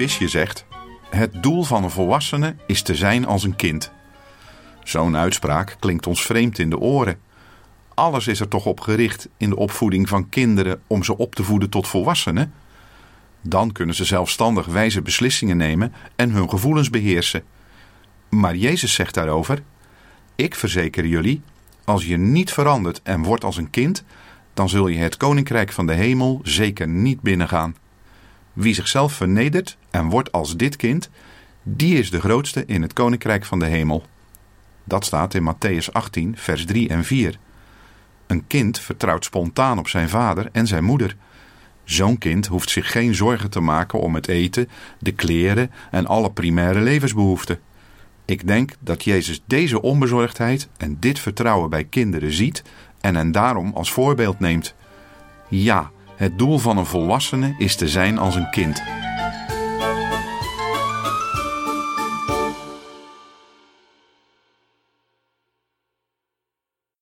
visje zegt: Het doel van een volwassene is te zijn als een kind. Zo'n uitspraak klinkt ons vreemd in de oren. Alles is er toch op gericht in de opvoeding van kinderen om ze op te voeden tot volwassenen? Dan kunnen ze zelfstandig wijze beslissingen nemen en hun gevoelens beheersen. Maar Jezus zegt daarover: Ik verzeker jullie, als je niet verandert en wordt als een kind, dan zul je het koninkrijk van de hemel zeker niet binnengaan. Wie zichzelf vernedert en wordt als dit kind, die is de grootste in het koninkrijk van de hemel. Dat staat in Matthäus 18, vers 3 en 4. Een kind vertrouwt spontaan op zijn vader en zijn moeder. Zo'n kind hoeft zich geen zorgen te maken om het eten, de kleren en alle primaire levensbehoeften. Ik denk dat Jezus deze onbezorgdheid en dit vertrouwen bij kinderen ziet en hen daarom als voorbeeld neemt. Ja, het doel van een volwassene is te zijn als een kind.